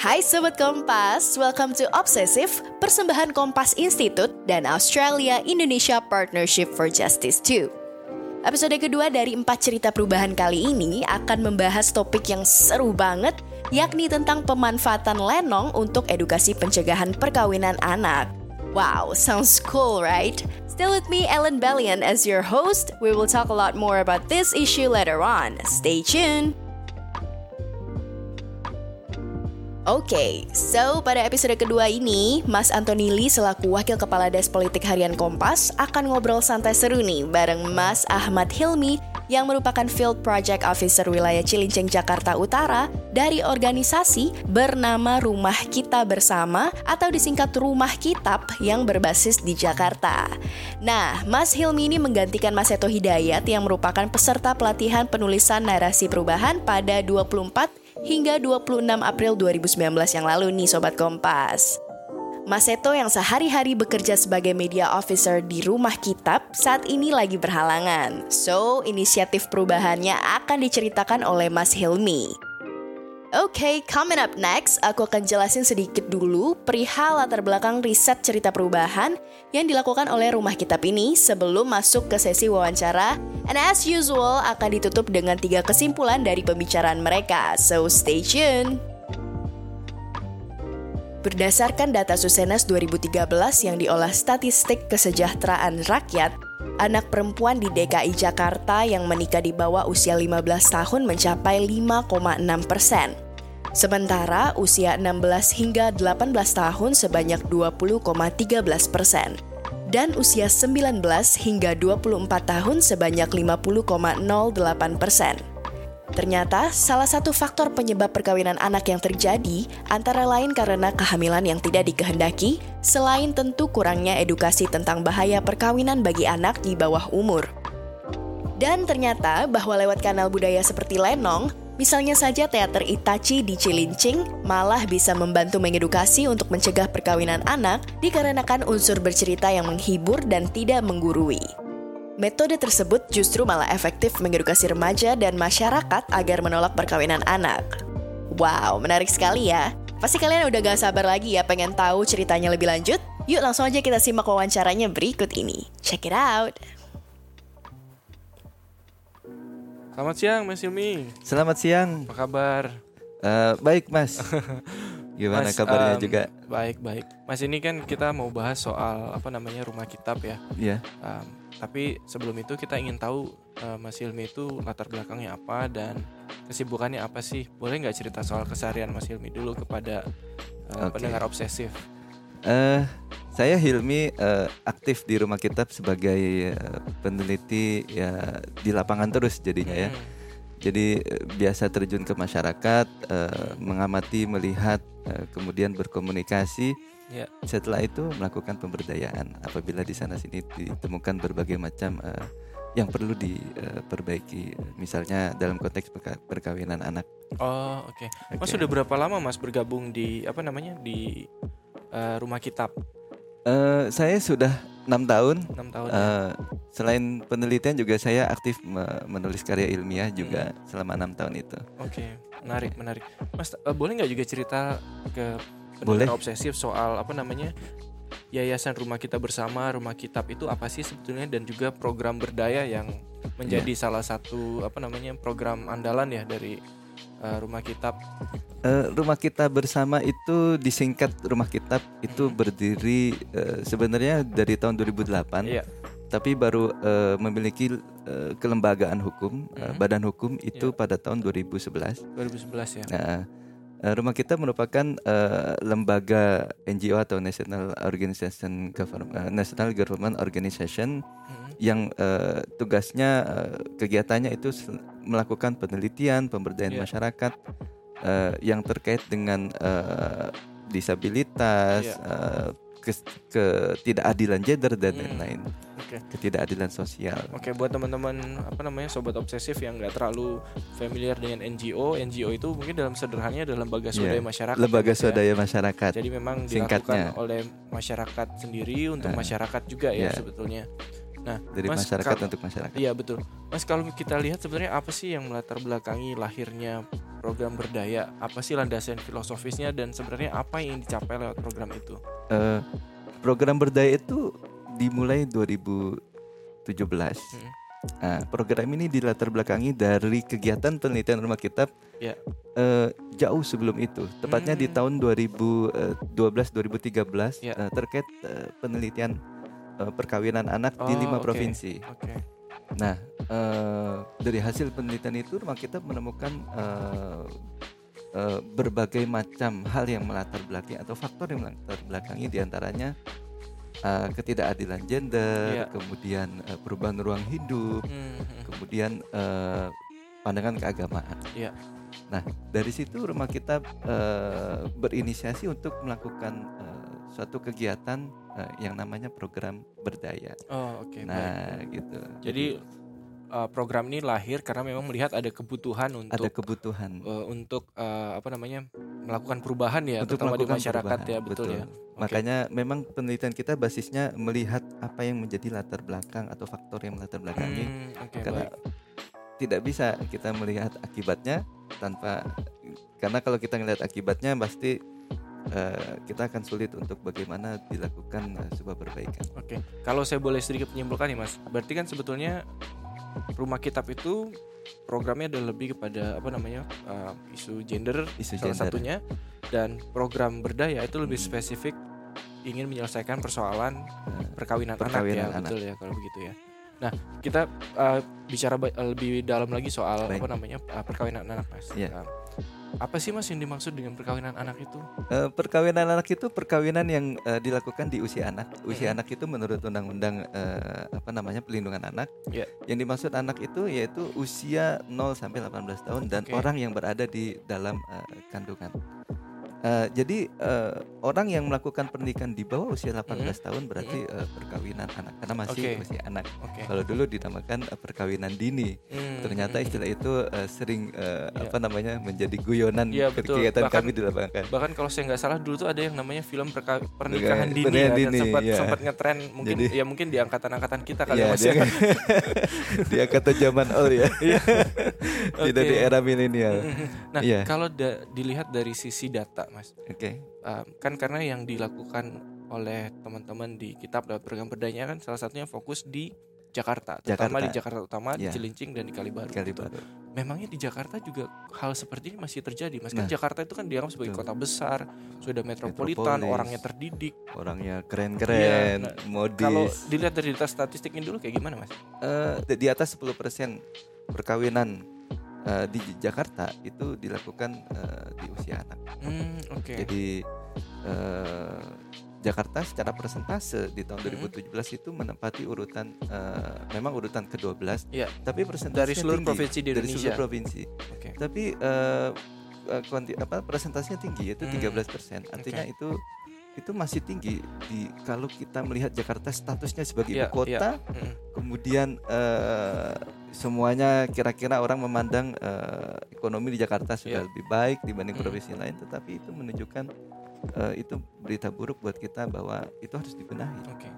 Hai Sobat Kompas, welcome to Obsessive, persembahan Kompas Institute dan Australia Indonesia Partnership for Justice 2. Episode kedua dari empat cerita perubahan kali ini akan membahas topik yang seru banget, yakni tentang pemanfaatan lenong untuk edukasi pencegahan perkawinan anak. Wow, sounds cool, right? Still with me, Ellen Bellion, as your host. We will talk a lot more about this issue later on. Stay tuned. Oke, okay, so pada episode kedua ini, Mas Antoni Lee selaku Wakil Kepala Des Politik Harian Kompas akan ngobrol santai seru nih bareng Mas Ahmad Hilmi yang merupakan Field Project Officer wilayah Cilincing, Jakarta Utara dari organisasi bernama Rumah Kita Bersama atau disingkat Rumah Kitab yang berbasis di Jakarta. Nah, Mas Hilmi ini menggantikan Mas Eto Hidayat yang merupakan peserta pelatihan penulisan narasi perubahan pada 24 hingga 26 April 2019 yang lalu nih Sobat Kompas. Mas Seto yang sehari-hari bekerja sebagai media officer di rumah kitab saat ini lagi berhalangan. So, inisiatif perubahannya akan diceritakan oleh Mas Hilmi. Oke, okay, coming up next, aku akan jelasin sedikit dulu perihal latar belakang riset cerita perubahan yang dilakukan oleh rumah kitab ini sebelum masuk ke sesi wawancara. And as usual, akan ditutup dengan tiga kesimpulan dari pembicaraan mereka. So stay tuned! Berdasarkan data Susenas 2013 yang diolah statistik kesejahteraan rakyat, anak perempuan di DKI Jakarta yang menikah di bawah usia 15 tahun mencapai 5,6 persen. Sementara usia 16 hingga 18 tahun sebanyak 20,13 persen. Dan usia 19 hingga 24 tahun sebanyak 50,08 persen. Ternyata, salah satu faktor penyebab perkawinan anak yang terjadi antara lain karena kehamilan yang tidak dikehendaki, selain tentu kurangnya edukasi tentang bahaya perkawinan bagi anak di bawah umur. Dan ternyata bahwa lewat kanal budaya seperti lenong, misalnya saja teater Itachi di Cilincing, malah bisa membantu mengedukasi untuk mencegah perkawinan anak dikarenakan unsur bercerita yang menghibur dan tidak menggurui. Metode tersebut justru malah efektif mengedukasi remaja dan masyarakat agar menolak perkawinan anak. Wow, menarik sekali ya. Pasti kalian udah gak sabar lagi ya pengen tahu ceritanya lebih lanjut? Yuk langsung aja kita simak wawancaranya berikut ini. Check it out. Selamat siang Mas Yumi. Selamat siang. Apa kabar? Uh, baik Mas. Gimana mas, kabarnya um, juga? Baik baik. Mas ini kan kita mau bahas soal apa namanya rumah kitab ya. Iya. Yeah. Um, tapi sebelum itu kita ingin tahu uh, Mas Hilmi itu latar belakangnya apa dan kesibukannya apa sih? Boleh nggak cerita soal keseharian Mas Hilmi dulu kepada uh, okay. pendengar obsesif? Uh, saya Hilmi uh, aktif di rumah kitab sebagai uh, peneliti ya di lapangan terus jadinya ya. hmm. ya. Jadi uh, biasa terjun ke masyarakat, uh, mengamati, melihat, uh, kemudian berkomunikasi Ya. Setelah itu melakukan pemberdayaan. Apabila di sana sini ditemukan berbagai macam uh, yang perlu diperbaiki, misalnya dalam konteks perkawinan anak. Oh, oke. Okay. Okay. Mas sudah berapa lama Mas bergabung di apa namanya di uh, rumah kitab? Uh, saya sudah enam tahun. Enam tahun. Uh, ya? Selain penelitian juga saya aktif menulis karya ilmiah juga hmm. selama enam tahun itu. Oke, okay. menarik, menarik. Mas uh, boleh nggak juga cerita ke boleh obsesif soal apa namanya yayasan rumah kita bersama rumah kitab itu apa sih sebetulnya dan juga program berdaya yang menjadi yeah. salah satu apa namanya program andalan ya dari uh, rumah kitab uh, rumah kita bersama itu disingkat rumah kitab itu hmm. berdiri uh, sebenarnya dari tahun 2008 yeah. Tapi baru uh, memiliki uh, kelembagaan hukum hmm. uh, badan hukum itu yeah. pada tahun 2011 2011 ya nah, Uh, rumah kita merupakan uh, lembaga NGO atau National Organization Government uh, National Government Organization hmm. yang uh, tugasnya uh, kegiatannya itu melakukan penelitian pemberdayaan yeah. masyarakat uh, yang terkait dengan uh, disabilitas, yeah. uh, ketidakadilan gender dan hmm. lain-lain. Hmm okay. ketidakadilan sosial. Oke, okay, buat teman-teman apa namanya sobat obsesif yang nggak terlalu familiar dengan NGO, NGO itu mungkin dalam sederhananya adalah lembaga swadaya yeah. masyarakat. Lembaga ya. swadaya masyarakat. Jadi memang Singkatnya. dilakukan oleh masyarakat sendiri untuk uh, masyarakat juga ya yeah. sebetulnya. Nah, dari Mas, masyarakat kalau- untuk masyarakat. Iya betul, Mas. Kalau kita lihat sebenarnya apa sih yang melatar belakangi lahirnya program berdaya? Apa sih landasan filosofisnya dan sebenarnya apa yang dicapai lewat program itu? Eh, program berdaya itu dimulai 2017. Hmm. Nah, program ini dilatar belakangi dari kegiatan penelitian rumah kitab Ya. eh, jauh sebelum itu, tepatnya di Hmm. tahun 2012-2013 Ya. eh, terkait eh, penelitian eh, perkawinan anak di Oh, lima oke. provinsi. Oke. Nah, eh, dari hasil penelitian itu rumah kitab menemukan eh, eh, berbagai macam hal yang melatar belakangi atau faktor yang melatar belakangi di antaranya eh, ketidakadilan gender, Iya. kemudian eh, perubahan ruang hidup, Hmm, hmm. kemudian eh, pandangan keagamaan. Iya. Nah, dari situ rumah kitab eh, berinisiasi untuk melakukan eh, suatu kegiatan eh, yang namanya program berdaya. Oh oke. baik. nah, gitu. Jadi uh, program ini lahir karena memang melihat ada kebutuhan untuk ada kebutuhan uh, untuk uh, apa namanya melakukan perubahan ya, untuk terutama di masyarakat perubahan, ya betul, ya. Oke. Makanya memang penelitian kita basisnya melihat apa yang menjadi latar belakang atau faktor yang melatar belakangi. Hmm, oke karena baik. tidak bisa kita melihat akibatnya tanpa karena kalau kita melihat akibatnya pasti eh, kita akan sulit untuk bagaimana dilakukan eh, sebuah perbaikan. Oke, kalau saya boleh sedikit menyimpulkan nih mas, berarti kan sebetulnya rumah kitab itu programnya adalah lebih kepada apa namanya uh, isu gender Isu salah gender. satunya dan program berdaya itu lebih Hmm. spesifik ingin menyelesaikan persoalan perkawinan, Perkawinan anak ya anak. betul ya kalau begitu ya. Nah kita uh, bicara lebih dalam lagi soal Baik. apa namanya uh, perkawinan anak mas. Iya. Uh, apa sih mas yang dimaksud dengan perkawinan anak itu? Eh, perkawinan anak itu perkawinan yang eh, dilakukan di usia anak. Usia Mhm. anak itu menurut undang-undang eh, apa namanya pelindungan anak. Ya. Yang dimaksud anak itu yaitu usia 0 sampai 18 tahun dan Oke. orang yang berada di dalam eh, kandungan. Eh, jadi eh, orang yang melakukan pernikahan di bawah usia 18 tahun berarti eh, perkawinan anak karena masih. Oke. usia anak. Oke. Kalau dulu dinamakan eh, perkawinan dini. Hmm, Ternyata hmm, istilah itu eh, sering eh, Iya. apa namanya menjadi guyonan Iya, betul. kegiatan Bahkan- kami di lapangan. bahkan kalau saya nggak salah dulu tuh ada yang namanya film perka- pernikahan dini, Pernikahan ya, dan dini, sempat iya. sempat ngetren mungkin Jadi- ya mungkin di angkatan-angkatan kita kali Iya, ya mas dia, ya. dia kata zaman old ya. Tidak Oke. di era milenial. nah Iya. kalau da- dilihat dari sisi data mas Oke. um, kan karena yang dilakukan oleh teman-teman di kitab lewat program berdaya kan salah satunya fokus di Jakarta, terutama Jakarta. di Jakarta Utama, di Iya. Cilincing dan di Kalibaru. Kali gitu. Memangnya di Jakarta juga hal seperti ini masih terjadi, mas? Kan Nah. Jakarta itu kan dianggap sebagai Betul. kota besar, sudah metropolitan, Metropolis. orangnya terdidik. Orangnya keren-keren, nah, modis. Kalau dilihat dari data statistiknya dulu kayak gimana, mas? Eh, di- di atas 10% perkawinan eh, di Jakarta itu dilakukan eh, di usia anak. Hmm, oke. Jadi eh, Jakarta secara persentase di tahun Mhm. 2017 itu menempati urutan eh, memang urutan ke-12. Iya. Tapi persentasenya Dari seluruh tinggi. provinsi di Dari Indonesia. seluruh provinsi. Oke. Tapi eh, kuanti apa presentasinya tinggi yaitu Hmm. 13%. Artinya Oke. itu itu masih tinggi di kalau kita melihat Jakarta statusnya sebagai Iya, ibu kota, Mm. kemudian eh, semuanya kira-kira orang memandang eh, ekonomi di Jakarta sudah Iya. lebih baik dibanding Hmm. provinsi lain, tetapi itu menunjukkan eh, itu berita buruk buat kita bahwa itu harus dibenahi. Oke.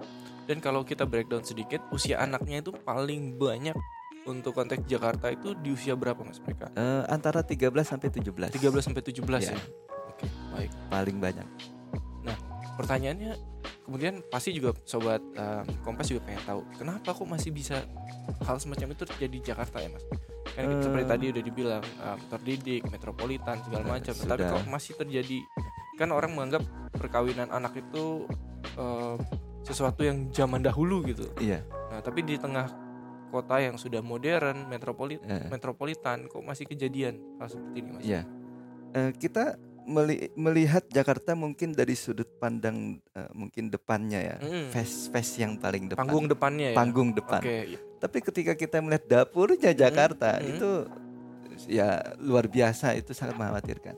Dan kalau kita breakdown sedikit, usia anaknya itu paling banyak untuk konteks Jakarta itu di usia berapa mas mereka? Eh, antara 13 sampai 17. 13 sampai 17 Iya. ya. Oke, baik. paling banyak. Pertanyaannya kemudian pasti juga sobat um, Kompas juga pengen tahu kenapa kok masih bisa hal semacam itu terjadi di Jakarta ya mas? Kan Eh. seperti tadi udah dibilang um, terdidik, metropolitan segala Eh, macam, sudah. kok masih terjadi kan orang menganggap perkawinan anak itu um, sesuatu yang zaman dahulu gitu. Iya. Nah, tapi di tengah kota yang sudah modern, metropolit eh, metropolitan kok masih kejadian hal seperti ini, Mas? Iya. Eh, kita meli- melihat Jakarta mungkin dari sudut pandang eh, mungkin depannya ya, Mm. face face yang paling depan. Panggung depannya ya. Panggung depan. Oke, iya. Tapi ketika kita melihat dapurnya Jakarta mm. itu ya luar biasa itu sangat mengkhawatirkan.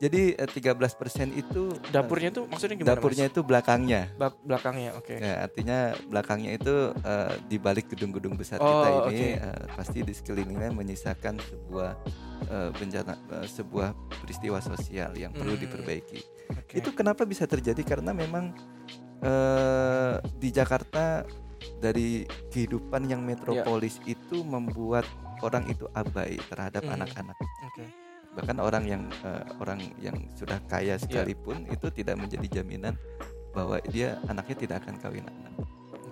Jadi eh, 13% itu eh, dapurnya itu maksudnya gimana? dapurnya Mas? itu belakangnya. Bak- belakangnya, oke. Ya, artinya belakangnya itu eh, di balik gedung-gedung besar Oh, kita ini oke. eh, pasti di sekelilingnya menyisakan sebuah eh, bencana eh, sebuah peristiwa sosial yang perlu Hmm. diperbaiki. Oke. Itu kenapa bisa terjadi karena memang eh, di Jakarta dari kehidupan yang metropolis yeah. itu membuat orang itu abai terhadap hmm. anak-anak. Mm. Okay. Bahkan orang yang uh, orang yang sudah kaya ya. sekalipun yeah. itu tidak menjadi jaminan bahwa dia anaknya tidak akan kawin anak.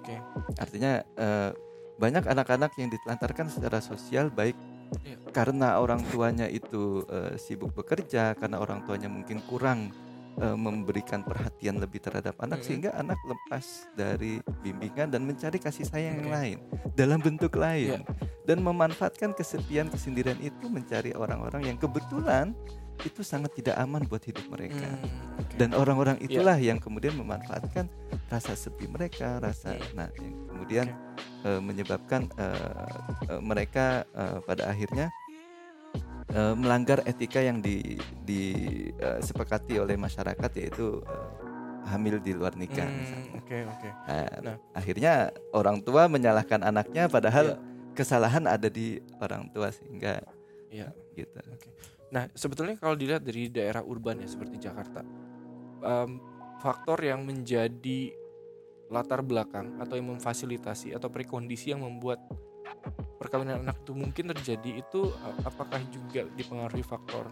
Okay. Artinya uh, banyak anak-anak yang ditelantarkan secara sosial baik yeah. karena orang tuanya itu uh, sibuk bekerja, karena orang tuanya mungkin kurang uh, memberikan perhatian lebih terhadap anak mm -hmm. sehingga anak lepas dari bimbingan dan mencari kasih sayang okay. yang lain dalam bentuk lain yeah. dan memanfaatkan kesepian kesendirian itu mencari orang-orang yang kebetulan itu sangat tidak aman buat hidup mereka mm, okay. dan orang-orang itulah yeah. yang kemudian memanfaatkan rasa sepi mereka rasa yeah. nah yang kemudian okay. uh, menyebabkan uh, uh, mereka uh, pada akhirnya uh, melanggar etika yang di disepakati uh, oleh masyarakat yaitu uh, hamil di luar nikah. Oke hmm, oke. Okay, okay. nah, nah, akhirnya orang tua menyalahkan anaknya padahal yeah. kesalahan ada di orang tua sehingga ya gitu. Okay. Nah sebetulnya kalau dilihat dari daerah urban ya seperti Jakarta, um, faktor yang menjadi latar belakang atau yang memfasilitasi atau prekondisi yang membuat perkawinan anak itu mungkin terjadi itu apakah juga dipengaruhi faktor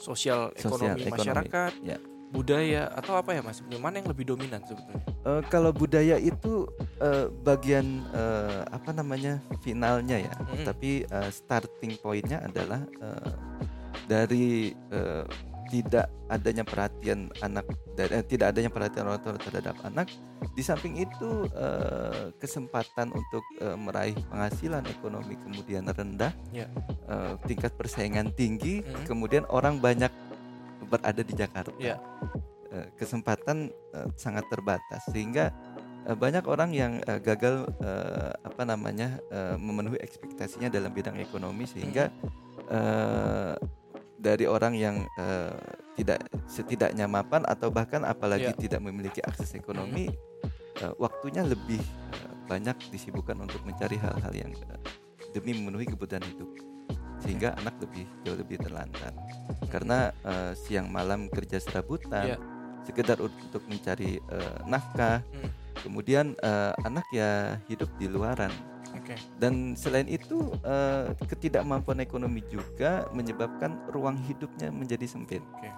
sosial, sosial ekonomi, masyarakat, ya. budaya atau apa ya mas? Mana yang lebih dominan sebetulnya? Uh, kalau budaya itu uh, bagian uh, apa namanya finalnya ya, hmm. tapi uh, starting pointnya adalah uh, dari uh, tidak adanya perhatian anak dan eh, tidak adanya perhatian orang tua terhadap anak di samping itu eh, kesempatan untuk eh, meraih penghasilan ekonomi kemudian rendah yeah. eh, tingkat persaingan tinggi mm-hmm. kemudian orang banyak berada di Jakarta yeah. eh, kesempatan eh, sangat terbatas sehingga eh, banyak orang yang eh, gagal eh, apa namanya eh, memenuhi ekspektasinya dalam bidang ekonomi sehingga mm-hmm dari orang yang uh, tidak setidaknya mapan atau bahkan apalagi yeah. tidak memiliki akses ekonomi uh, waktunya lebih uh, banyak disibukkan untuk mencari hal-hal yang uh, demi memenuhi kebutuhan hidup. Sehingga anak lebih jauh lebih terlantar. Karena uh, siang malam kerja serabutan yeah. sekedar untuk mencari uh, nafkah. Mm. kemudian uh, anak ya hidup di luaran Okay. Dan selain itu uh, ketidakmampuan ekonomi juga menyebabkan ruang hidupnya menjadi sempit. Okay.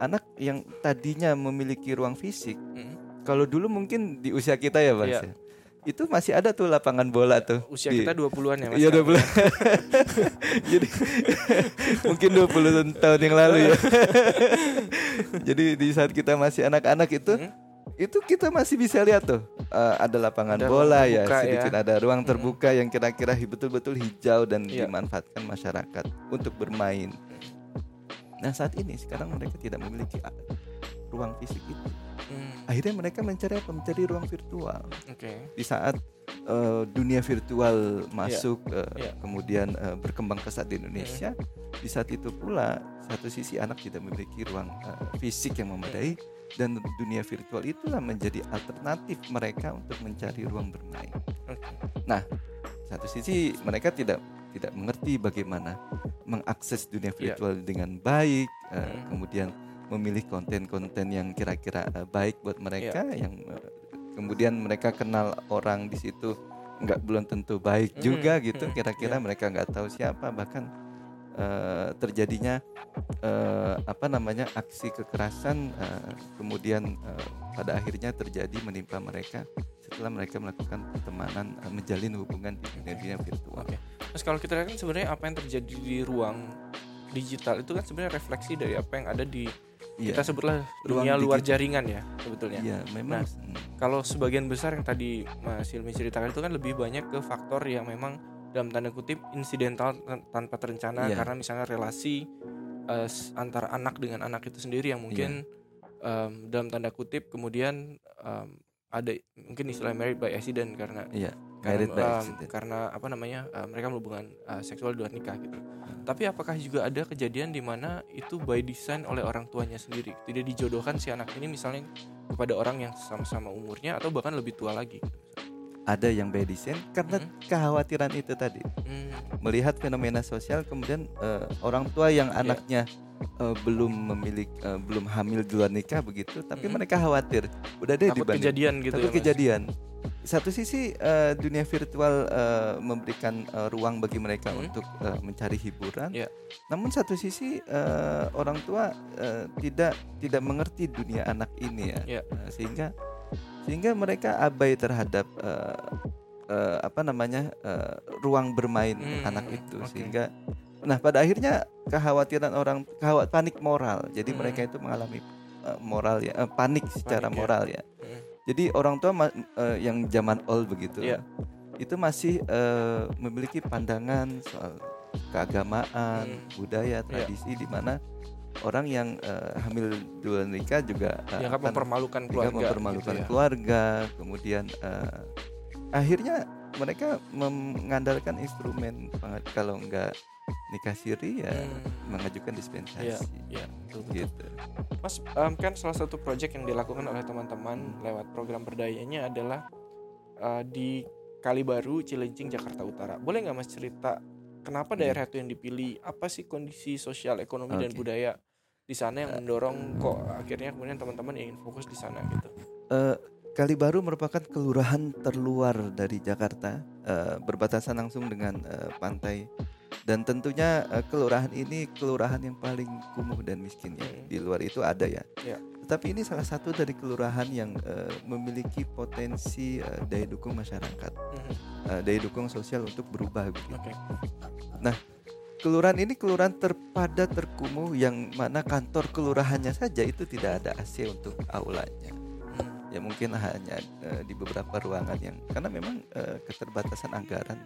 Anak yang tadinya memiliki ruang fisik, mm. kalau dulu mungkin di usia kita ya, Mas. Yeah. Itu masih ada tuh lapangan bola tuh. Usia di, kita 20-an ya, Mas. Iya, 20. Jadi mungkin 20 tahun yang lalu ya. Jadi di saat kita masih anak-anak itu mm itu kita masih bisa lihat tuh uh, ada lapangan ada bola ya sedikit ya. ada ruang terbuka hmm. yang kira-kira betul-betul hijau dan yeah. dimanfaatkan masyarakat untuk bermain. Nah saat ini sekarang mereka tidak memiliki ruang fisik itu. Hmm. Akhirnya mereka mencari apa? Mencari ruang virtual. Okay. Di saat uh, dunia virtual masuk yeah. Uh, yeah. kemudian uh, berkembang pesat di Indonesia, hmm. Di saat itu pula satu sisi anak tidak memiliki ruang uh, fisik yang memadai. Hmm dan dunia virtual itulah menjadi alternatif mereka untuk mencari ruang bermain. Nah, satu sisi mereka tidak tidak mengerti bagaimana mengakses dunia ya. virtual yeah. dengan baik, uh, kemudian memilih konten-konten yang kira-kira uh, baik buat mereka, yeah. yang uh, kemudian mereka kenal orang di situ nggak belum tentu baik mm. juga gitu, kira-kira yeah. mereka nggak tahu siapa bahkan uh, terjadinya uh, apa namanya aksi kekerasan uh, kemudian uh, pada akhirnya terjadi menimpa mereka setelah mereka melakukan pertemanan uh, menjalin hubungan di dunia dunia virtual. Oke. Terus kalau kita lihat kan sebenarnya apa yang terjadi di ruang digital itu kan sebenarnya refleksi dari apa yang ada di ya, kita sebutlah dunia luar jaringan ya sebetulnya. Iya, memang. Nah, kalau sebagian besar yang tadi Mas Hilmi ceritakan itu kan lebih banyak ke faktor yang memang dalam tanda kutip insidental tanpa terencana yeah. karena misalnya relasi uh, antara anak dengan anak itu sendiri yang mungkin yeah. um, dalam tanda kutip kemudian um, ada mungkin istilah married by accident karena yeah. karena, by accident. karena apa namanya uh, mereka berhubungan uh, seksual di luar nikah gitu. Hmm. Tapi apakah juga ada kejadian di mana itu by design oleh orang tuanya sendiri tidak dijodohkan si anak ini misalnya kepada orang yang sama-sama umurnya atau bahkan lebih tua lagi. Gitu ada yang by design karena hmm. kekhawatiran itu tadi hmm. melihat fenomena sosial kemudian uh, orang tua yang yeah. anaknya uh, belum memiliki uh, belum hamil di luar nikah begitu tapi hmm. mereka khawatir udah deh takut kejadian gitu takut ya, kejadian satu sisi uh, dunia virtual uh, memberikan uh, ruang bagi mereka hmm. untuk uh, mencari hiburan. Yeah. Namun satu sisi uh, orang tua uh, tidak tidak mengerti dunia anak ini ya, yeah. uh, sehingga sehingga mereka abai terhadap uh, uh, apa namanya uh, ruang bermain hmm. anak itu okay. sehingga nah pada akhirnya kekhawatiran orang khawat panik moral jadi hmm. mereka itu mengalami uh, moral ya uh, panik secara panik, ya. moral ya, ya. Hmm jadi orang tua uh, yang zaman old begitu, yeah. itu masih uh, memiliki pandangan soal keagamaan, hmm. budaya, iya. tradisi yeah. di mana orang yang uh, hamil dua nikah juga uh, yang mempermalukan keluarga, mempermalukan gitu ya. keluarga, kemudian uh, akhirnya mereka mengandalkan instrumen kalau enggak nikah siri ya hmm. mengajukan dispensasi. Iya, ya, betul, betul. gitu. Mas um, kan salah satu proyek yang dilakukan oleh teman-teman lewat program berdayanya adalah uh, di Kalibaru, Cilincing, Jakarta Utara. Boleh nggak Mas cerita kenapa daerah itu yang dipilih? Apa sih kondisi sosial, ekonomi okay. dan budaya di sana yang mendorong kok akhirnya kemudian teman-teman ingin fokus di sana gitu? Uh, Kalibaru merupakan kelurahan terluar dari Jakarta, uh, berbatasan langsung dengan uh, pantai dan tentunya uh, kelurahan ini kelurahan yang paling kumuh dan miskin ya. Hmm. Di luar itu ada ya. ya. Tetapi ini salah satu dari kelurahan yang uh, memiliki potensi uh, daya dukung masyarakat, uh, daya dukung sosial untuk berubah begitu. Okay. Nah, kelurahan ini kelurahan terpadat terkumuh yang mana kantor kelurahannya saja itu tidak ada AC untuk aulanya. Ya mungkin hanya uh, di beberapa ruangan yang karena memang uh, keterbatasan anggaran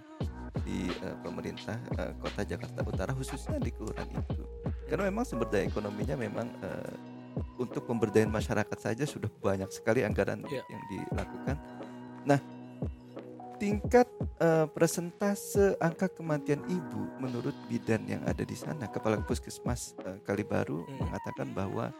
di uh, pemerintah uh, kota Jakarta Utara khususnya di kelurahan itu. Karena memang sumber daya ekonominya memang uh, untuk pemberdayaan masyarakat saja sudah banyak sekali anggaran yeah. yang dilakukan. Nah tingkat uh, presentase angka kematian ibu menurut bidan yang ada di sana kepala puskesmas uh, Kalibaru hmm. mengatakan bahwa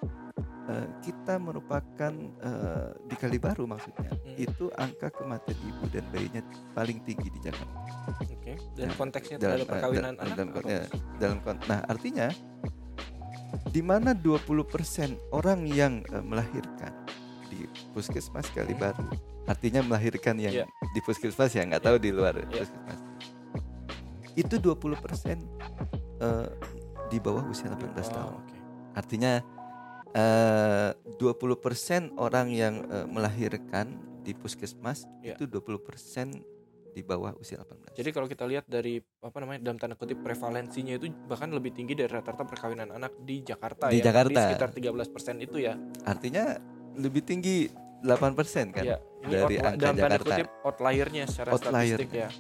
Eh, kita merupakan uh, di Kalibaru maksudnya hmm. itu angka kematian ibu dan bayinya paling tinggi di Jakarta. Oke. Okay. Dan nah, konteksnya dalam perkawinan uh, anak. Dalam, ya, dalam nah artinya di mana 20% orang yang uh, melahirkan di puskesmas Kalibaru hmm. Artinya melahirkan yang yeah. di puskesmas ya nggak yeah. tahu di luar yeah. puskesmas itu 20% uh, di bawah usia 18 oh, tahun. Okay. Artinya Eh, uh, 20% orang yang uh, melahirkan di puskesmas yeah. itu 20% di bawah usia 18. Jadi kalau kita lihat dari apa namanya dalam tanda kutip prevalensinya itu bahkan lebih tinggi dari rata-rata perkawinan anak di Jakarta di ya. Jakarta. Di sekitar 13% itu ya. Artinya lebih tinggi 8% kan ya, ini dari angka dalam Jakarta. Kutip outliernya secara Outlier. statistik ya.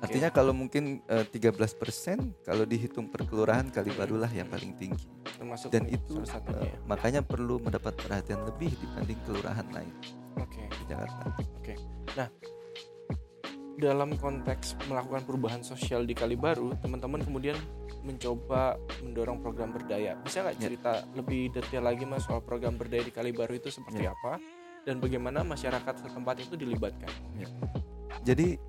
Artinya kalau mungkin uh, eh, 13% kalau dihitung per kelurahan kali barulah yang paling tinggi. Termasuk Dan itu uh, makanya perlu mendapat perhatian lebih dibanding kelurahan lain. Oke. Okay. Di Jakarta. Oke. Okay. Nah, dalam konteks melakukan perubahan sosial di Kalibaru, teman-teman kemudian mencoba mendorong program berdaya. Bisa nggak ya. cerita ya. lebih detail lagi mas soal program berdaya di Kalibaru itu seperti ya. apa dan bagaimana masyarakat setempat itu dilibatkan? Ya. Jadi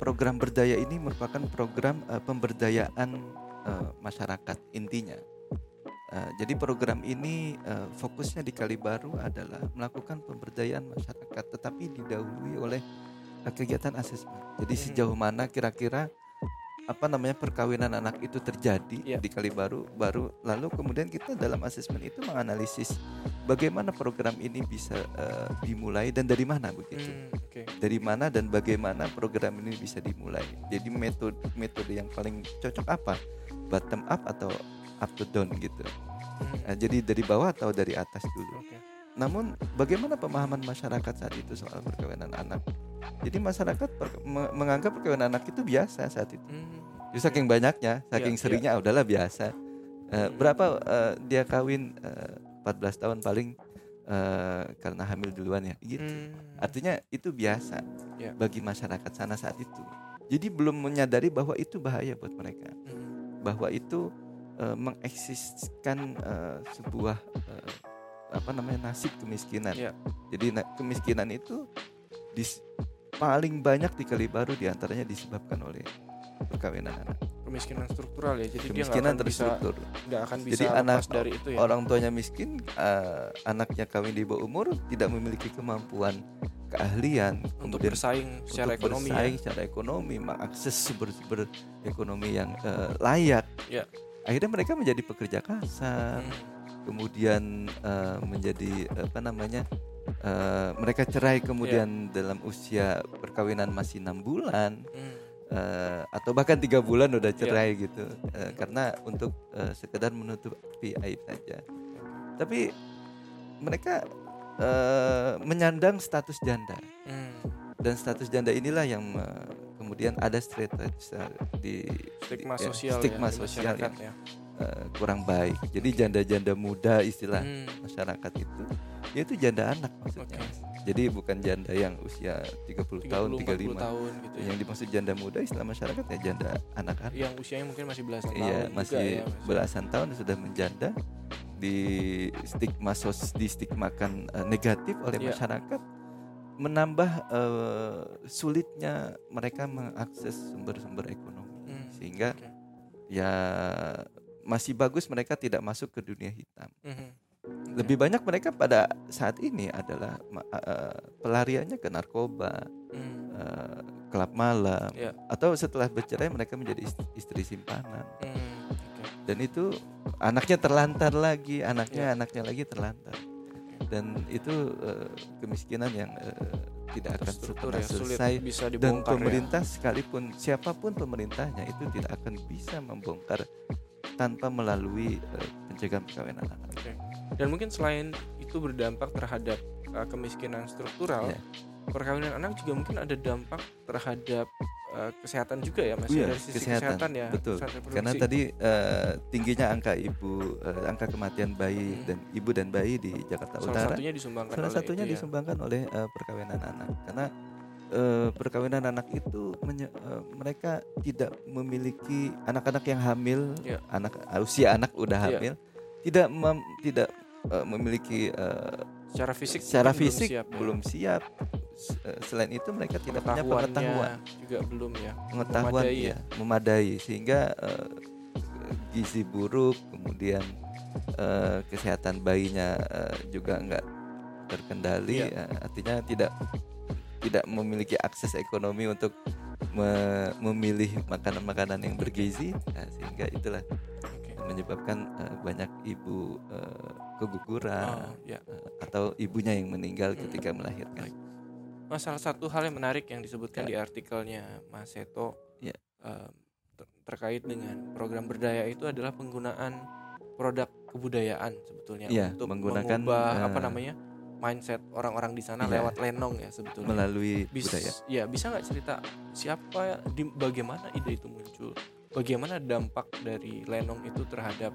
program berdaya ini merupakan program uh, pemberdayaan uh, masyarakat intinya. Uh, jadi program ini uh, fokusnya di Kalibaru adalah melakukan pemberdayaan masyarakat, tetapi didahului oleh uh, kegiatan asesmen. Jadi hmm. sejauh mana kira-kira apa namanya perkawinan anak itu terjadi yeah. di Kalibaru baru lalu kemudian kita dalam asesmen itu menganalisis bagaimana program ini bisa uh, dimulai dan dari mana begitu mm, okay. dari mana dan bagaimana program ini bisa dimulai jadi metode metode yang paling cocok apa bottom up atau up to down gitu mm. nah, jadi dari bawah atau dari atas dulu okay. namun bagaimana pemahaman masyarakat saat itu soal perkawinan anak jadi masyarakat menganggap perkawinan anak itu biasa saat itu mm jadi saking banyaknya, saking yeah, seringnya yeah. udahlah biasa. Uh, berapa uh, dia kawin uh, eh, 14 tahun paling uh, karena hamil duluan ya, gitu. Hmm. Artinya itu biasa yeah. bagi masyarakat sana saat itu. Jadi belum menyadari bahwa itu bahaya buat mereka, hmm. bahwa itu uh, mengeksiskan uh, sebuah uh, apa namanya nasib kemiskinan. Yeah. Jadi na kemiskinan itu dis paling banyak di Kalibaru di antaranya disebabkan oleh perkawinan anak kemiskinan struktural ya jadi kemiskinan dia terstruktur nggak akan bisa jadi anak dari itu ya orang tuanya miskin uh, anaknya kawin di bawah umur tidak memiliki kemampuan keahlian, untuk bersaing secara untuk ekonomi bersaing ya. secara ekonomi, mengakses sumber-sumber ekonomi yang eh, layak. Ya. Akhirnya mereka menjadi pekerja kasar, Hmm. kemudian eh, menjadi apa namanya? Eh, mereka cerai kemudian dalam usia perkawinan masih enam bulan Hmm. eh, atau bahkan tiga bulan udah cerai gitu Eh, karena untuk eh, sekedar menutupi aib saja. Tapi mereka eh, menyandang status janda Hmm. dan status janda inilah yang eh, kemudian ada stereotip di Stigma di- ya, sosial stigma ya, sosial yang ya. eh, kurang baik. Jadi janda-janda muda istilah Hmm. masyarakat itu yaitu janda anak maksudnya. Oke. Jadi bukan janda yang usia 30, tahun, 30, 35. tahun gitu ya. Yang dimaksud janda muda istilah masyarakat ya janda anak-anak. yang usianya mungkin masih belasan tahun Iya, juga masih ya, belasan tahun sudah menjanda di stigma sos di stigmakan eh, negatif oleh Iya. masyarakat menambah eh, sulitnya mereka mengakses sumber-sumber ekonomi Hmm, sehingga oke. ya masih bagus mereka tidak masuk ke dunia hitam. Mhm. Lebih banyak mereka pada saat ini adalah eh, pelariannya ke narkoba, Hmm, kelab malam, Iya. atau setelah bercerai mereka menjadi ist- istri simpanan. hmm, oke. dan itu anaknya terlantar lagi anaknya Iya. anaknya lagi terlantar dan itu eh, kemiskinan yang eh, tidak akan pernah ya, selesai bisa dan ya. pemerintah sekalipun siapa pun pemerintahnya itu tidak akan bisa membongkar tanpa melalui eh, pencegahan perkawinan anak Oke. Dan mungkin selain itu berdampak terhadap uh, kemiskinan struktural, Iya. perkawinan anak juga mungkin ada dampak terhadap uh, kesehatan juga ya Mas Iya, dari sisi kesehatan, kesehatan, ya. betul karena tadi eh, tingginya angka ibu eh, angka kematian bayi Hmm. dan ibu dan bayi di Jakarta salah Utara satunya disumbangkan salah oleh satunya itu ya. disumbangkan oleh eh, perkawinan anak karena eh, perkawinan anak itu menye- eh, mereka tidak memiliki anak-anak yang hamil Iya. anak usia anak udah Iya. hamil tidak mem- tidak eh, memiliki eh, secara fisik secara fisik siap, ya. belum siap S- eh, selain itu mereka tidak punya pengetahuan juga belum ya. pengetahuan memadai ya memadai sehingga eh, gizi buruk kemudian eh, kesehatan bayinya eh, juga enggak terkendali Iya. eh, artinya tidak tidak memiliki akses ekonomi untuk me- memilih makanan-makanan yang bergizi nah, sehingga itulah. Menyebabkan eh, banyak ibu eh, keguguran Oh, ya. eh, atau ibunya yang meninggal Hmm. ketika melahirkan Baik. Mas, salah satu hal yang menarik yang disebutkan Ya. di artikelnya Mas Seto Ya. em, ter- terkait dengan program berdaya itu adalah penggunaan produk kebudayaan sebetulnya Ya, untuk menggunakan, mengubah apa eh, namanya mindset orang-orang di sana Ya. lewat lenong ya sebetulnya. melalui Bis- budaya ya bisa nggak cerita siapa di bagaimana ide itu muncul bagaimana dampak dari lenong itu terhadap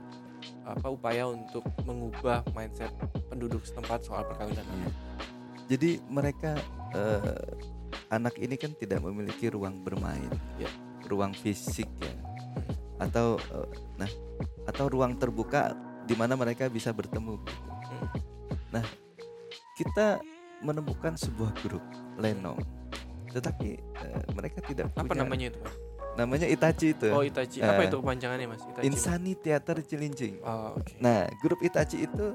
apa upaya untuk mengubah mindset penduduk setempat soal perkawinan anak Jadi mereka eh, anak ini kan tidak memiliki ruang bermain, Ya. ruang fisik ya, atau eh, nah atau ruang terbuka di mana mereka bisa bertemu. gitu. Hmm. Nah kita menemukan sebuah grup Lenong, tetapi eh, mereka tidak apa punya namanya itu mas namanya Itachi itu, oh Itachi apa Eh, itu kepanjangannya mas Itachi Insani Theater Cilincing. oh, oke Nah, grup Itachi itu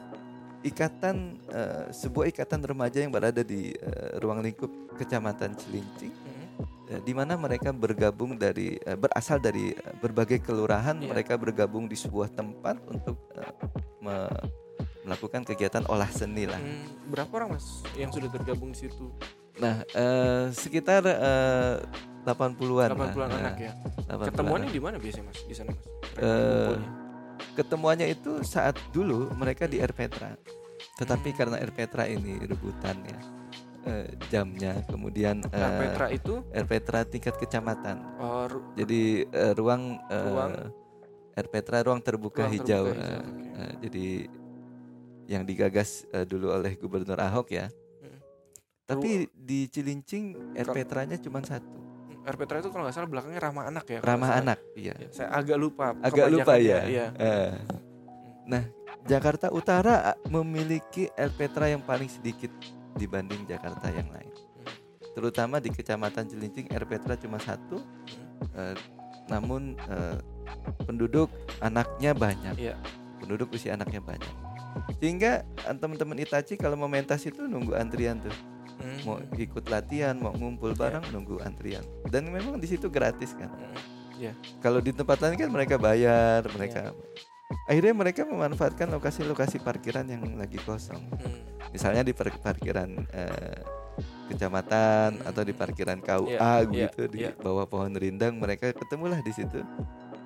ikatan eh, sebuah ikatan remaja yang berada di eh, ruang lingkup Kecamatan Cilincing Hmm. eh, di mana mereka bergabung dari eh, berasal dari berbagai kelurahan, Iya. mereka bergabung di sebuah tempat untuk eh, me- melakukan kegiatan olah seni lah. Hmm, berapa orang mas yang sudah tergabung di situ Nah, eh, sekitar eh, 80-an. lah. 80-an Nah, anak ya 80-an. ketemuannya di mana biasanya mas di sana mas kumpulnya. ketemuannya itu saat dulu mereka di Air Petra. Tetapi Hmm. karena Air Petra ini rebutan ya eh, jamnya, kemudian nah eh, Petra itu Air Petra tingkat kecamatan. oh, ru- Jadi eh, ruang eh, Ruang? Air Petra ruang terbuka Ruang hijau. terbuka hijau, eh, oke. eh, jadi yang digagas eh, dulu oleh Gubernur Ahok ya. Hmm. Tapi di Cilincing Air Petranya cuma satu, Air Petra itu kalau nggak salah belakangnya ramah anak ya ramah anak. Iya. Ya, saya agak lupa Agak lupa ya. iya. Eh. Nah, Jakarta Utara ah, memiliki Air Petra yang paling sedikit dibanding Jakarta yang lain. Terutama di Kecamatan Cilincing Air Petra cuma satu, eh, namun eh, penduduk anaknya banyak. Iya. Penduduk usia anaknya banyak. Sehingga eh, teman-teman Itachi kalau mau mentas itu nunggu antrian tuh. Hmm. mau ikut latihan mau ngumpul iya. bareng yeah. nunggu antrian dan memang di situ gratis kan hmm. yeah. kalau di tempat lain kan mereka bayar mereka yeah. akhirnya mereka memanfaatkan lokasi-lokasi parkiran yang lagi kosong hmm. misalnya di parkiran eh, kecamatan atau di parkiran KUA yeah, gitu yeah, di yeah. bawah pohon rindang mereka ketemulah di situ.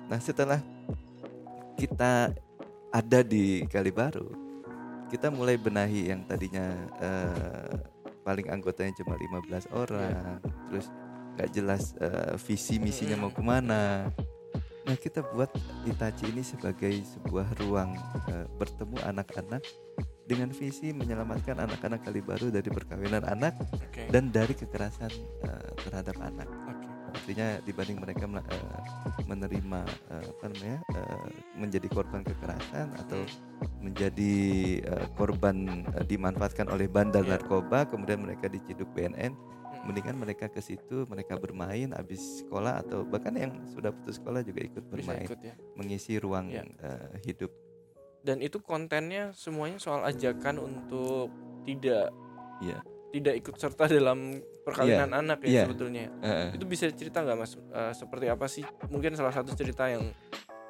Nah setelah kita ada di Kalibaru, kita mulai benahi yang tadinya uh, paling anggotanya cuma 15 orang, yeah. terus gak jelas uh, visi misinya mau ke mana. Nah kita buat Itachi ini sebagai sebuah ruang uh, bertemu anak-anak dengan visi menyelamatkan anak-anak kali baru dari perkawinan anak okay. dan dari kekerasan uh, terhadap anak. Artinya dibanding mereka uh, menerima uh, apa namanya uh, menjadi korban kekerasan atau hmm. menjadi uh, korban uh, dimanfaatkan oleh bandar yeah. narkoba, kemudian mereka diciduk BNN, hmm. mendingan mereka ke situ, mereka bermain habis sekolah atau bahkan yang sudah putus sekolah juga ikut bermain, ikut, ya? mengisi ruang yeah. uh, hidup dan itu kontennya semuanya soal ajakan untuk tidak yeah. Tidak ikut serta dalam perkawinan yeah. anak ya yeah. sebetulnya uh. itu bisa cerita nggak mas uh, seperti apa sih mungkin salah satu cerita yang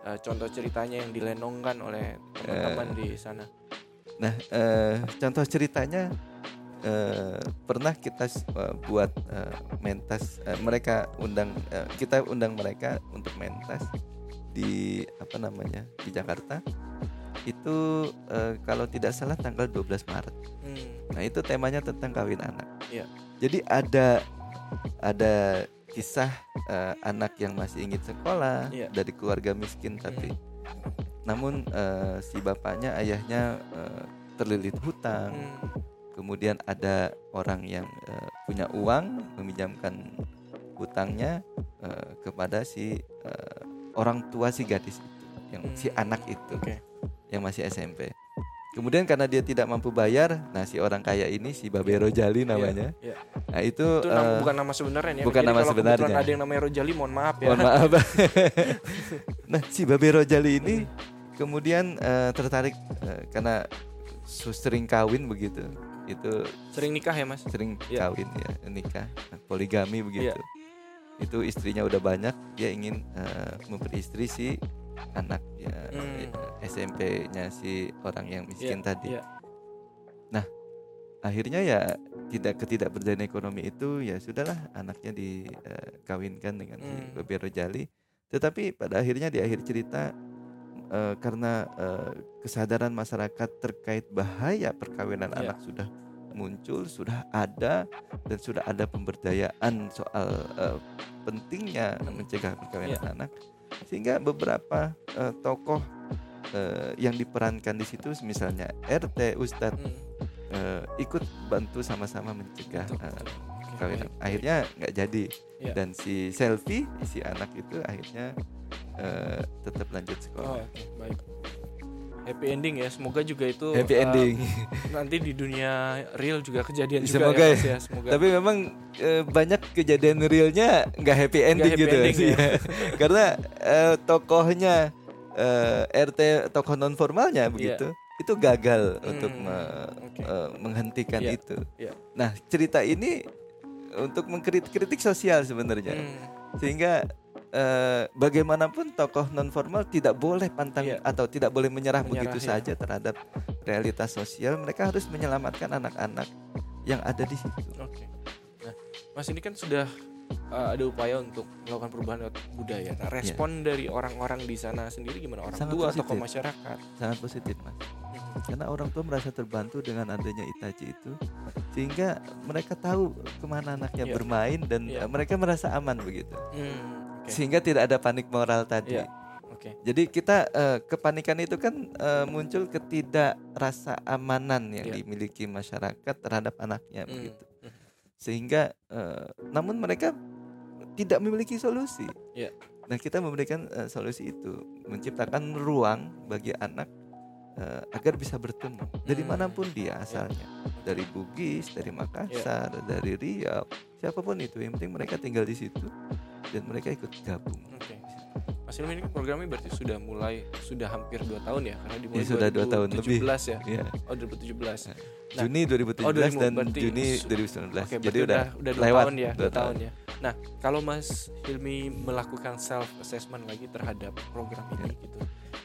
uh, contoh ceritanya yang dilenongkan oleh teman-teman uh. di sana nah uh, contoh ceritanya uh, pernah kita uh, buat uh, mentas uh, mereka undang uh, kita undang mereka untuk mentas di apa namanya di Jakarta itu uh, kalau tidak salah tanggal 12 Maret. Hmm. Nah, itu temanya tentang kawin anak. Yeah. Jadi ada ada kisah uh, anak yang masih ingin sekolah yeah. dari keluarga miskin tapi hmm. namun uh, si bapaknya ayahnya uh, terlilit hutang. Hmm. Kemudian ada orang yang uh, punya uang meminjamkan hutangnya uh, kepada si uh, orang tua si gadis itu, yang hmm. si anak itu. Okay yang masih SMP. Kemudian karena dia tidak mampu bayar, nah si orang kaya ini si Babe Rojali iya, namanya. Yeah, yeah. Nah itu, itu nama, uh, bukan nama sebenarnya ya. Bukan Jadi nama sebenarnya. Ada yang namanya Rojali, mohon maaf ya. Mohon maaf. nah si Babe Rojali ini kemudian uh, tertarik uh, karena sering kawin begitu. Itu sering nikah ya mas? Sering yeah. kawin ya, nikah, poligami begitu. Yeah. Itu istrinya udah banyak, dia ingin uh, memberi istri si anak ya hmm. SMP-nya si orang yang miskin yeah, tadi. Yeah. Nah, akhirnya ya tidak ketidakberdayaan ekonomi itu ya sudahlah anaknya dikawinkan uh, dengan hmm. si Rojali. Tetapi pada akhirnya di akhir cerita uh, karena uh, kesadaran masyarakat terkait bahaya perkawinan yeah. anak sudah muncul, sudah ada dan sudah ada pemberdayaan soal uh, pentingnya mencegah perkawinan yeah. anak sehingga beberapa uh, tokoh uh, yang diperankan di situ misalnya RT Ustadz hmm. uh, ikut bantu sama-sama mencegah uh, akhirnya nggak jadi ya. dan si selfie si anak itu akhirnya uh, tetap lanjut sekolah. Oh, okay. baik happy ending ya semoga juga itu happy uh, ending nanti di dunia real juga kejadian semoga juga ya, ya semoga tapi memang uh, banyak kejadian realnya nggak happy ending gak happy gitu ending, ya. karena uh, tokohnya uh, RT tokoh non formalnya iya. begitu yeah. itu gagal hmm, untuk me, okay. uh, menghentikan yeah. itu yeah. nah cerita ini untuk mengkritik sosial sebenarnya hmm. sehingga eh, bagaimanapun tokoh non formal tidak boleh pantang yeah. atau tidak boleh menyerah, menyerah begitu yeah. saja terhadap realitas sosial. Mereka harus menyelamatkan anak-anak yang ada di situ. Oke. Okay. Nah, Mas ini kan sudah uh, ada upaya untuk melakukan perubahan budaya. Nah, respon yeah. dari orang-orang di sana sendiri gimana? Orang Sangat tua, positif. tokoh masyarakat? Sangat positif, Mas. Hmm. Karena orang tua merasa terbantu dengan adanya Itachi itu, sehingga mereka tahu ke mana anaknya yeah. bermain dan yeah. mereka merasa aman begitu. Hmm okay. sehingga tidak ada panik moral tadi. Yeah. Okay. Jadi kita uh, kepanikan itu kan uh, muncul ketidak rasa amanan yang yeah. dimiliki masyarakat terhadap anaknya mm. begitu. Sehingga uh, namun mereka tidak memiliki solusi. Yeah. Nah kita memberikan uh, solusi itu menciptakan ruang bagi anak uh, agar bisa bertemu dari hmm. mana pun dia asalnya yeah. dari Bugis dari Makassar yeah. dari Riau siapa pun itu yang penting mereka tinggal di situ dan mereka ikut gabung. Okay. Mas Ilmi ini kan programnya berarti sudah mulai sudah hampir dua tahun ya karena dimulai Ya, sudah dua tahun lebih. 2017 ya. Iya. Oh 2017. Nah, Juni 2017 oh, 2000, dan Juni su- 2019. Oke, Jadi udah, udah dua lewat tahun ya, dua dua tahun ya. Nah, kalau Mas Hilmi melakukan self assessment lagi terhadap program ini Ya. gitu.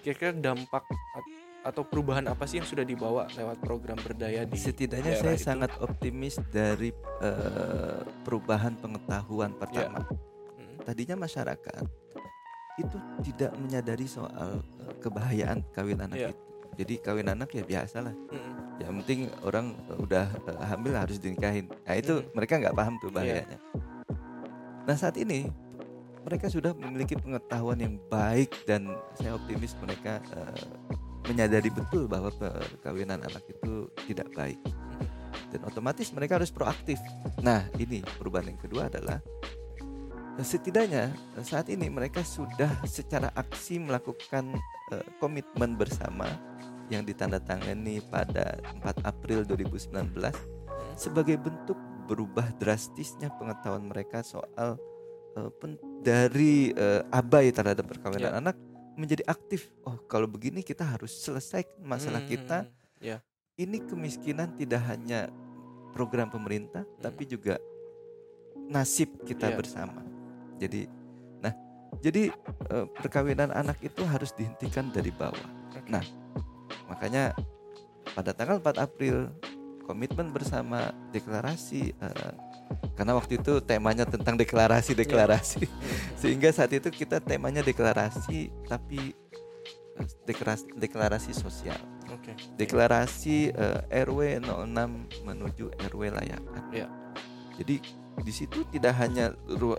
Kira-kira dampak at- atau perubahan apa sih yang sudah dibawa lewat program berdaya di Setidaknya saya itu? sangat optimis dari eh, perubahan pengetahuan pertama. Hmm, Tadinya masyarakat itu tidak menyadari soal eh, kebahayaan kawin anak Iya. itu. Jadi kawin anak ya biasa lah. hmm, Yang penting orang eh, udah eh, hamil harus dinikahin. Nah itu Hmm. mereka nggak paham tuh Iya. bahayanya. Nah saat ini mereka sudah memiliki pengetahuan yang baik dan saya optimis mereka eh, menyadari betul bahwa perkawinan anak itu tidak baik dan otomatis mereka harus proaktif. Nah ini perubahan yang kedua adalah setidaknya eh, saat ini mereka sudah secara aksi melakukan eh, komitmen bersama yang ditandatangani pada 4 April 2019 sebagai bentuk berubah drastisnya pengetahuan mereka soal pen- dari eh, abai terhadap perkawinan Ya. anak menjadi aktif. Oh, kalau begini kita harus selesaikan masalah hmm, kita. ya. Ini kemiskinan tidak hanya program pemerintah Hmm. tapi juga nasib kita Iya. bersama. Jadi nah, jadi eh, perkawinan anak itu harus dihentikan dari bawah. Nah, makanya pada tanggal 4 April komitmen bersama deklarasi eh, karena waktu itu temanya tentang deklarasi deklarasi sehingga saat itu kita temanya deklarasi tapi eh, deklarasi, deklarasi sosial Oke. deklarasi eh, RW 06 menuju RW layakan Iya. jadi di situ tidak hanya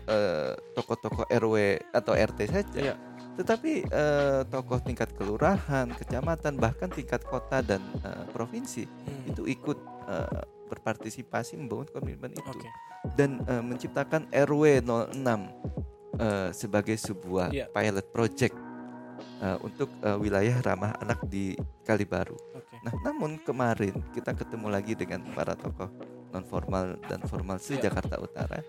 eh, tokoh-tokoh RW atau RT saja Iya. tetapi eh, tokoh tingkat kelurahan, kecamatan, bahkan tingkat kota dan eh, provinsi Hmm, itu ikut eh, berpartisipasi membangun komitmen itu Oke. dan eh, menciptakan RW 06 eh, sebagai sebuah Iya. pilot project eh, untuk eh, wilayah ramah anak di Kalibaru. Oke. Nah, namun kemarin kita ketemu lagi dengan para tokoh non formal dan formal se. Jakarta Utara.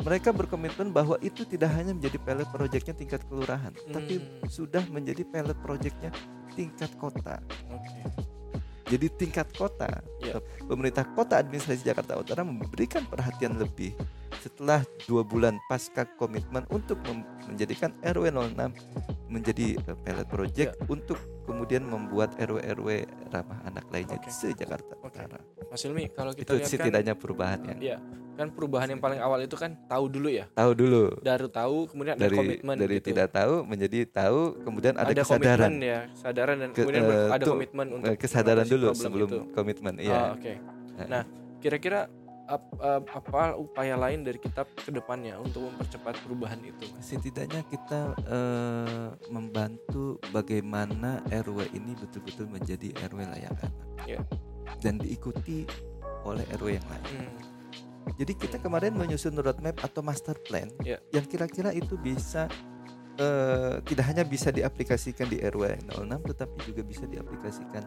Mereka berkomitmen bahwa itu tidak hanya menjadi pilot projectnya tingkat kelurahan, tapi Hmm. sudah menjadi pilot projectnya tingkat kota. Oke. Jadi tingkat kota, Iya. pemerintah kota administrasi Jakarta Utara memberikan perhatian lebih setelah dua bulan pasca komitmen untuk menjadikan RW 06 menjadi eh, pilot project untuk kemudian membuat RW-RW ramah anak lainnya Oke. se Jakarta Oke. Utara. Mas Ilmi, kalau kita Itu lihat kan setidaknya perubahan yang Iya, kan perubahan yang paling awal itu kan tahu dulu ya. tahu dulu Dari tahu kemudian ada dari komitmen dari gitu. tidak tahu menjadi tahu kemudian ada, ada kesadaran komitmen ya, kesadaran dan Ke- kemudian ber- ada tuh, komitmen untuk Eh, kesadaran mengatasi dulu sebelum itu. komitmen Oh, iya Oke. Eh. Nah, kira-kira ap- ap- apa upaya lain dari kita ke depannya untuk mempercepat perubahan itu? Setidaknya kita eh, membantu bagaimana RW ini betul-betul menjadi RW layak anak Ya. Dan diikuti oleh RW yang lain. Hmm, Jadi kita kemarin menyusun roadmap atau master plan Ya. yang kira-kira itu bisa eh, tidak hanya bisa diaplikasikan di RW 06 tetapi juga bisa diaplikasikan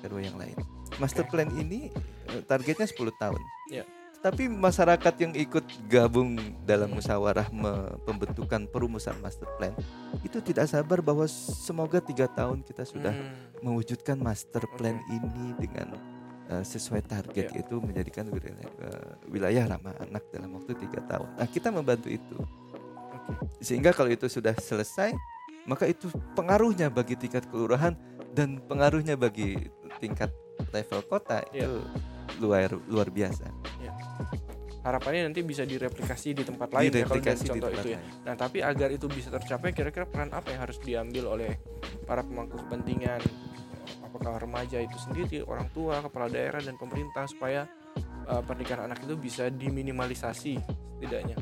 RW yang lain. Master Oke. plan ini eh, targetnya 10 tahun. Ya. Tapi masyarakat yang ikut gabung dalam musyawarah pembentukan perumusan master plan itu tidak sabar bahwa semoga tiga tahun kita sudah hmm, mewujudkan master plan Oke. ini dengan uh, sesuai target Ya. yaitu menjadikan wilayah, uh, wilayah ramah anak dalam waktu tiga tahun. Nah kita membantu itu oke. sehingga kalau itu sudah selesai maka itu pengaruhnya bagi tingkat kelurahan dan pengaruhnya bagi tingkat level kota Ya. itu luar luar biasa. Harapannya nanti bisa direplikasi di tempat lain ya kalau di contoh tempat itu ya. lain. Nah, tapi agar itu bisa tercapai kira-kira peran apa yang harus diambil oleh para pemangku kepentingan apakah remaja itu sendiri, orang tua, kepala daerah dan pemerintah supaya uh, pernikahan anak itu bisa diminimalisasi setidaknya.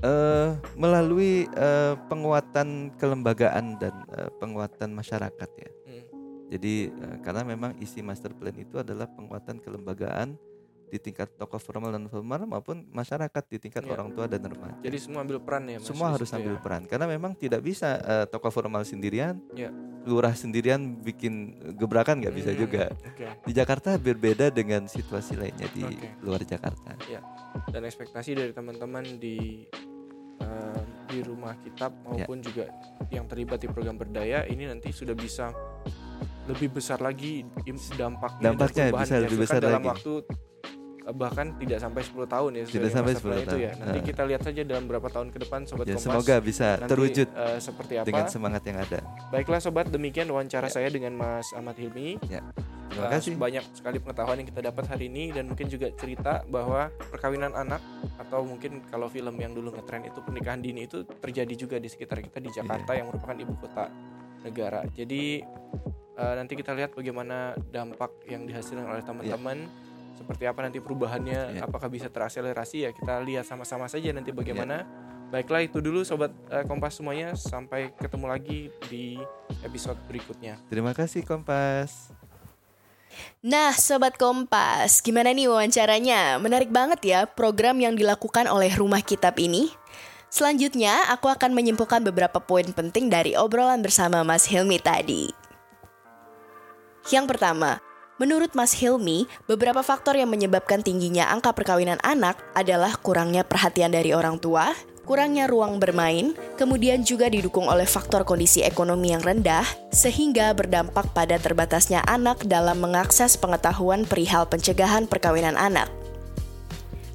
Eh, melalui eh, penguatan kelembagaan dan eh, penguatan masyarakat ya. Hmm. Jadi eh, karena memang isi master plan itu adalah penguatan kelembagaan di tingkat tokoh formal dan formal maupun masyarakat di tingkat Iya. orang tua dan remaja. Jadi semua ambil peran ya Mas Semua harus ambil ya. peran karena memang tidak bisa eh, tokoh formal sendirian, Iya. lurah sendirian bikin gebrakan nggak bisa Hmm, juga. Oke. Di Jakarta berbeda dengan situasi lainnya di Oke. luar Jakarta. Dan ekspektasi dari teman-teman di uh, di rumah kitab maupun yeah. juga yang terlibat di program berdaya ini nanti sudah bisa lebih besar lagi dampaknya, dampaknya bisa lebih besar dalam lagi. waktu bahkan tidak sampai 10 tahun ya tidak sampai 10 tahun itu ya nanti uh. kita lihat saja dalam beberapa tahun ke depan sobat ya, kompas semoga bisa nanti, terwujud uh, seperti apa dengan semangat yang ada baiklah sobat demikian wawancara ya. saya dengan Mas Ahmad Hilmi ya. Terima uh, kasih. Banyak sekali pengetahuan yang kita dapat hari ini dan mungkin juga cerita bahwa perkawinan anak atau mungkin kalau film yang dulu ngetren itu pernikahan dini itu terjadi juga di sekitar kita di Jakarta yeah. yang merupakan ibu kota negara. Jadi uh, nanti kita lihat bagaimana dampak yang dihasilkan oleh teman-teman. Yeah seperti apa nanti perubahannya yeah. apakah bisa terakselerasi ya kita lihat sama-sama saja nanti bagaimana yeah. baiklah itu dulu sobat uh, Kompas semuanya sampai ketemu lagi di episode berikutnya terima kasih Kompas Nah, Sobat Kompas, gimana nih wawancaranya? Menarik banget ya program yang dilakukan oleh Rumah Kitab ini. Selanjutnya, aku akan menyimpulkan beberapa poin penting dari obrolan bersama Mas Hilmi tadi. Yang pertama, Menurut Mas Hilmi, beberapa faktor yang menyebabkan tingginya angka perkawinan anak adalah kurangnya perhatian dari orang tua, kurangnya ruang bermain, kemudian juga didukung oleh faktor kondisi ekonomi yang rendah, sehingga berdampak pada terbatasnya anak dalam mengakses pengetahuan perihal pencegahan perkawinan anak.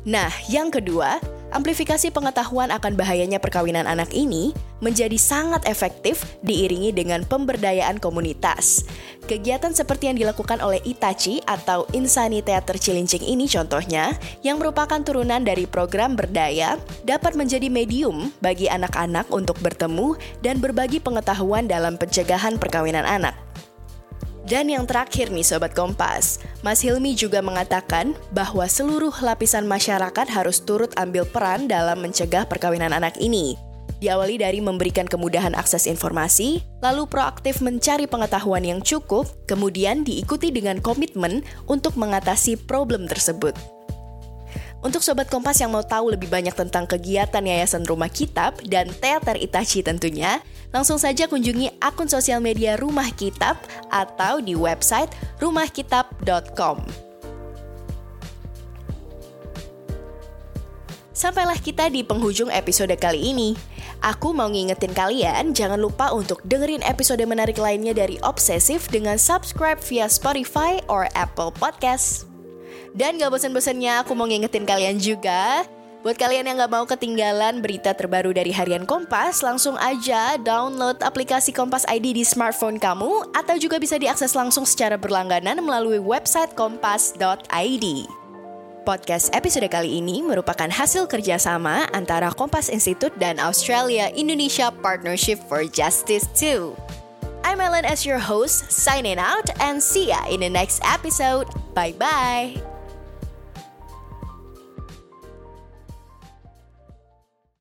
Nah, yang kedua, amplifikasi pengetahuan akan bahayanya perkawinan anak ini menjadi sangat efektif diiringi dengan pemberdayaan komunitas. Kegiatan seperti yang dilakukan oleh Itachi atau Insani Theater Cilincing ini contohnya, yang merupakan turunan dari program berdaya, dapat menjadi medium bagi anak-anak untuk bertemu dan berbagi pengetahuan dalam pencegahan perkawinan anak. Dan yang terakhir nih Sobat Kompas, Mas Hilmi juga mengatakan bahwa seluruh lapisan masyarakat harus turut ambil peran dalam mencegah perkawinan anak ini. Diawali dari memberikan kemudahan akses informasi, lalu proaktif mencari pengetahuan yang cukup, kemudian diikuti dengan komitmen untuk mengatasi problem tersebut. Untuk Sobat Kompas yang mau tahu lebih banyak tentang kegiatan Yayasan Rumah Kitab dan Teater Itachi tentunya, langsung saja kunjungi akun sosial media Rumah Kitab atau di website rumahkitab.com. Sampailah kita di penghujung episode kali ini. Aku mau ngingetin kalian jangan lupa untuk dengerin episode menarik lainnya dari Obsesif dengan subscribe via Spotify or Apple Podcast. Dan gak bosan-bosannya aku mau ngingetin kalian juga Buat kalian yang gak mau ketinggalan berita terbaru dari Harian Kompas, langsung aja download aplikasi Kompas ID di smartphone kamu atau juga bisa diakses langsung secara berlangganan melalui website kompas.id. Podcast episode kali ini merupakan hasil kerjasama antara Kompas Institute dan Australia Indonesia Partnership for Justice 2. I'm Ellen as your host, signing out and see ya in the next episode. Bye-bye!